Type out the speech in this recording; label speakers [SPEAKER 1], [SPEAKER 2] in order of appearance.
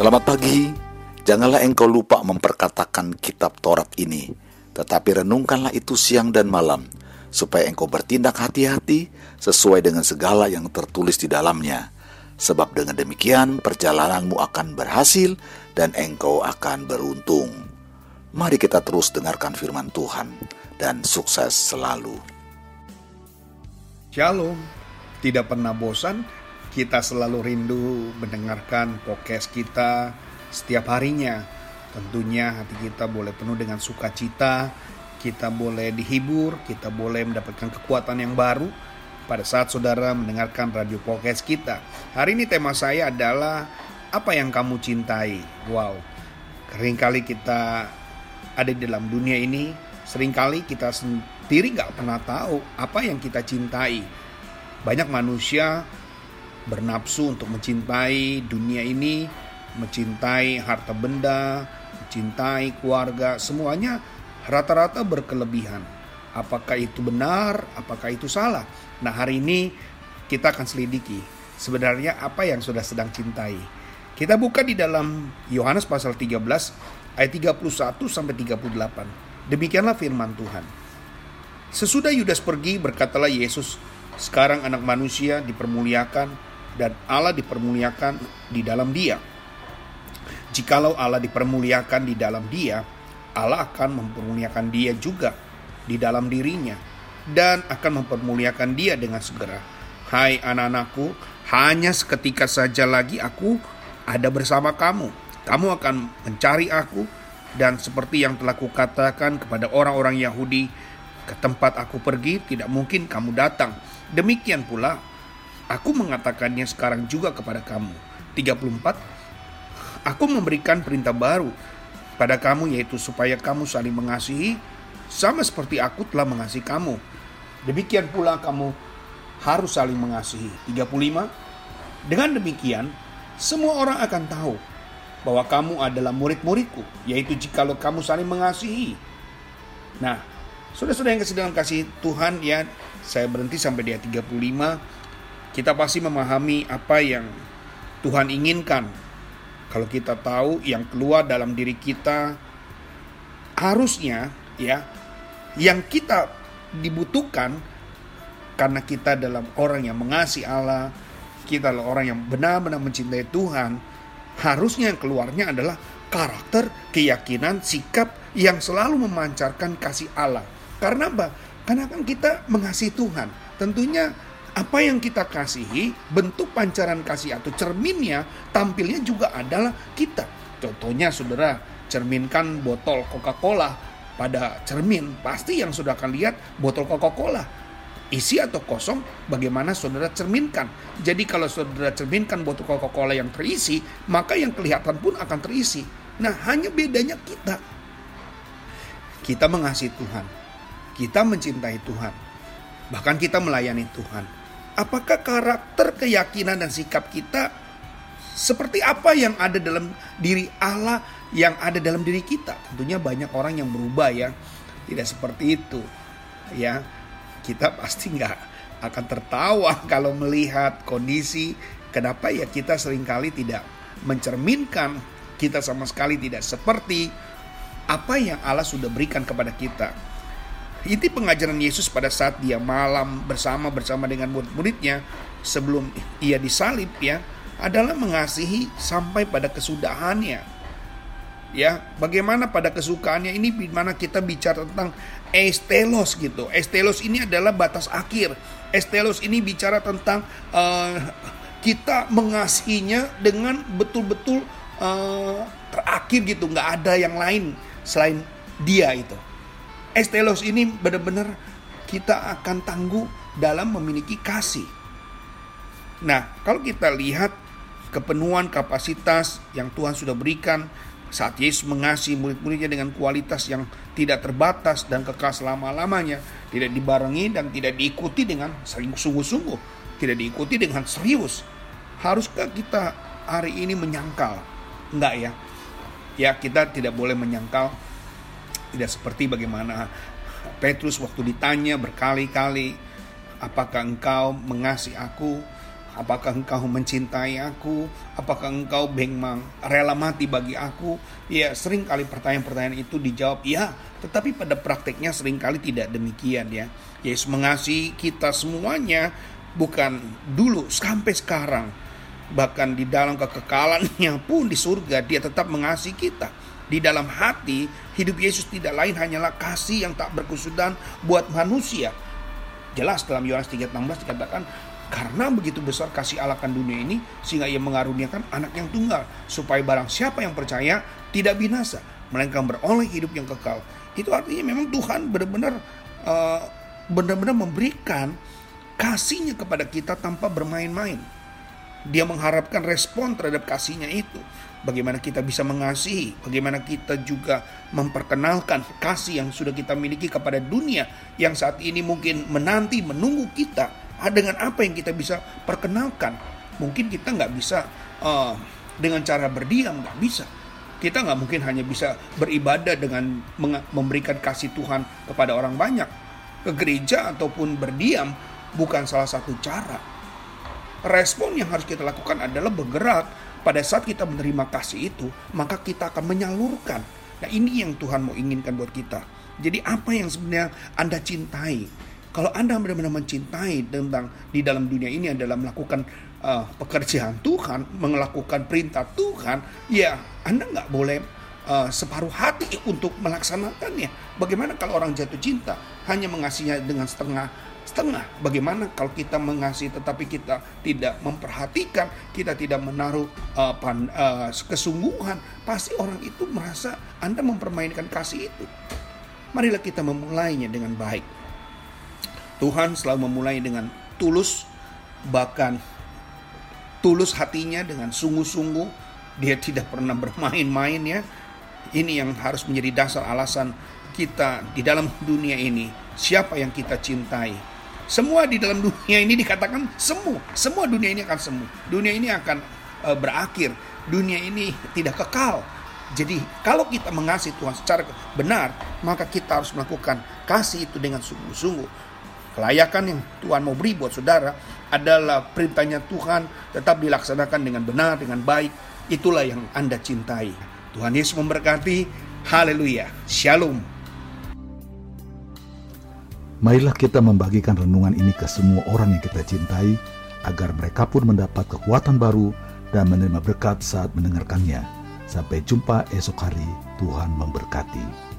[SPEAKER 1] Selamat pagi. Janganlah engkau lupa memperkatakan kitab Taurat ini, tetapi renungkanlah itu siang dan malam, supaya engkau bertindak hati-hati sesuai dengan segala yang tertulis di dalamnya. Sebab dengan demikian perjalananmu akan berhasil dan engkau akan beruntung. Mari kita terus dengarkan firman Tuhan dan sukses selalu.
[SPEAKER 2] Shalom, tidak pernah bosan kita selalu rindu mendengarkan podcast kita setiap harinya. Tentunya hati kita boleh penuh dengan sukacita, kita boleh dihibur, kita boleh mendapatkan kekuatan yang baru pada saat saudara mendengarkan radio podcast kita. Hari ini tema saya adalah apa yang kamu cintai. Wow, sering kali kita ada di dalam dunia ini, sering kali kita sendiri nggak pernah tahu apa yang kita cintai. Banyak manusia bernafsu untuk mencintai dunia ini, mencintai harta benda, mencintai keluarga, semuanya rata-rata berkelebihan. Apakah itu benar? Apakah itu salah? Nah, hari ini kita akan selidiki sebenarnya apa yang sudah sedang cintai. Kita buka di dalam Yohanes pasal 13 ayat 31 sampai 38. Demikianlah firman Tuhan. Sesudah Yudas pergi berkatalah Yesus, sekarang anak manusia dipermuliakan dan Allah dipermuliakan di dalam dia. Jikalau Allah dipermuliakan di dalam dia, Allah akan mempermuliakan dia juga di dalam dirinya dan akan mempermuliakan dia dengan segera. Hai anak-anakku, hanya seketika saja lagi aku ada bersama kamu. Kamu akan mencari aku dan seperti yang telah kukatakan kepada orang-orang Yahudi, ke tempat aku pergi tidak mungkin kamu datang. Demikian pula Aku mengatakannya sekarang juga kepada kamu. 34. Aku memberikan perintah baru pada kamu yaitu supaya kamu saling mengasihi sama seperti aku telah mengasihi kamu. Demikian pula kamu harus saling mengasihi. 35. Dengan demikian, semua orang akan tahu bahwa kamu adalah murid-muridku, yaitu jikalau kamu saling mengasihi. Nah, saudara-saudara yang sedang kasih Tuhan ya, saya berhenti sampai di ayat 35 kita pasti memahami apa yang Tuhan inginkan. Kalau kita tahu yang keluar dalam diri kita harusnya ya yang kita dibutuhkan karena kita dalam orang yang mengasihi Allah, kita adalah orang yang benar-benar mencintai Tuhan, harusnya yang keluarnya adalah karakter, keyakinan, sikap yang selalu memancarkan kasih Allah. Karena apa? Karena kan kita mengasihi Tuhan. Tentunya apa yang kita kasihi, bentuk pancaran kasih atau cerminnya, tampilnya juga adalah kita. Contohnya saudara, cerminkan botol Coca-Cola pada cermin, pasti yang sudah akan lihat botol Coca-Cola. Isi atau kosong, bagaimana saudara cerminkan. Jadi kalau saudara cerminkan botol Coca-Cola yang terisi, maka yang kelihatan pun akan terisi. Nah hanya bedanya kita. Kita mengasihi Tuhan. Kita mencintai Tuhan. Bahkan kita melayani Tuhan apakah karakter keyakinan dan sikap kita seperti apa yang ada dalam diri Allah yang ada dalam diri kita. Tentunya banyak orang yang berubah ya. Tidak seperti itu. Ya. Kita pasti nggak akan tertawa kalau melihat kondisi kenapa ya kita sering kali tidak mencerminkan kita sama sekali tidak seperti apa yang Allah sudah berikan kepada kita. Inti pengajaran Yesus pada saat dia malam bersama bersama dengan murid-muridnya sebelum ia disalib ya adalah mengasihi sampai pada kesudahannya. Ya, bagaimana pada kesukaannya ini di mana kita bicara tentang estelos gitu. Estelos ini adalah batas akhir. Estelos ini bicara tentang uh, kita mengasihinya dengan betul-betul uh, terakhir gitu, nggak ada yang lain selain dia itu. Estelos ini benar-benar kita akan tangguh dalam memiliki kasih. Nah, kalau kita lihat kepenuhan kapasitas yang Tuhan sudah berikan saat Yesus mengasihi murid-muridnya dengan kualitas yang tidak terbatas dan kekal selama-lamanya, tidak dibarengi dan tidak diikuti dengan sungguh-sungguh, tidak diikuti dengan serius. Haruskah kita hari ini menyangkal? Enggak ya. Ya, kita tidak boleh menyangkal tidak seperti bagaimana Petrus waktu ditanya berkali-kali, apakah engkau mengasihi aku? Apakah engkau mencintai aku? Apakah engkau memang rela mati bagi aku? Ya, sering kali pertanyaan-pertanyaan itu dijawab ya, tetapi pada prakteknya sering kali tidak demikian ya. Yesus mengasihi kita semuanya bukan dulu sampai sekarang. Bahkan di dalam kekekalannya pun di surga dia tetap mengasihi kita. Di dalam hati, hidup Yesus tidak lain hanyalah kasih yang tak berkesudahan buat manusia. Jelas dalam Yohanes 3:16 dikatakan karena begitu besar kasih Allah akan dunia ini, sehingga ia mengaruniakan anak yang tunggal, supaya barang siapa yang percaya tidak binasa, melainkan beroleh hidup yang kekal. Itu artinya memang Tuhan benar-benar uh, benar-benar memberikan kasihnya kepada kita tanpa bermain-main. Dia mengharapkan respon terhadap kasihnya itu. Bagaimana kita bisa mengasihi, bagaimana kita juga memperkenalkan kasih yang sudah kita miliki kepada dunia yang saat ini mungkin menanti, menunggu kita Ah, dengan apa yang kita bisa perkenalkan. Mungkin kita nggak bisa uh, dengan cara berdiam nggak bisa. Kita nggak mungkin hanya bisa beribadah dengan memberikan kasih Tuhan kepada orang banyak. Ke gereja ataupun berdiam bukan salah satu cara respon yang harus kita lakukan adalah bergerak. Pada saat kita menerima kasih itu maka kita akan menyalurkan. Nah ini yang Tuhan mau inginkan buat kita. Jadi apa yang sebenarnya Anda cintai? Kalau Anda benar-benar mencintai tentang di dalam dunia ini adalah melakukan uh, pekerjaan Tuhan, melakukan perintah Tuhan, ya Anda nggak boleh uh, separuh hati untuk melaksanakannya. Bagaimana kalau orang jatuh cinta? Hanya mengasihinya dengan setengah setengah? Bagaimana kalau kita mengasihi tetapi kita tidak memperhatikan, kita tidak menaruh uh, pan, uh, kesungguhan, pasti orang itu merasa Anda mempermainkan kasih itu. Marilah kita memulainya dengan baik Tuhan selalu memulai dengan tulus, bahkan tulus hatinya dengan sungguh-sungguh. Dia tidak pernah bermain-main ya. Ini yang harus menjadi dasar alasan kita di dalam dunia ini. Siapa yang kita cintai? Semua di dalam dunia ini dikatakan semu. Semua dunia ini akan semu. Dunia ini akan uh, berakhir. Dunia ini tidak kekal. Jadi kalau kita mengasihi Tuhan secara benar, maka kita harus melakukan kasih itu dengan sungguh-sungguh Kelayakan yang Tuhan mau beri buat saudara adalah perintahnya Tuhan tetap dilaksanakan dengan benar, dengan baik. Itulah yang Anda cintai. Tuhan Yesus memberkati. Haleluya. Shalom.
[SPEAKER 1] Marilah kita membagikan renungan ini ke semua orang yang kita cintai, agar mereka pun mendapat kekuatan baru dan menerima berkat saat mendengarkannya. Sampai jumpa esok hari, Tuhan memberkati.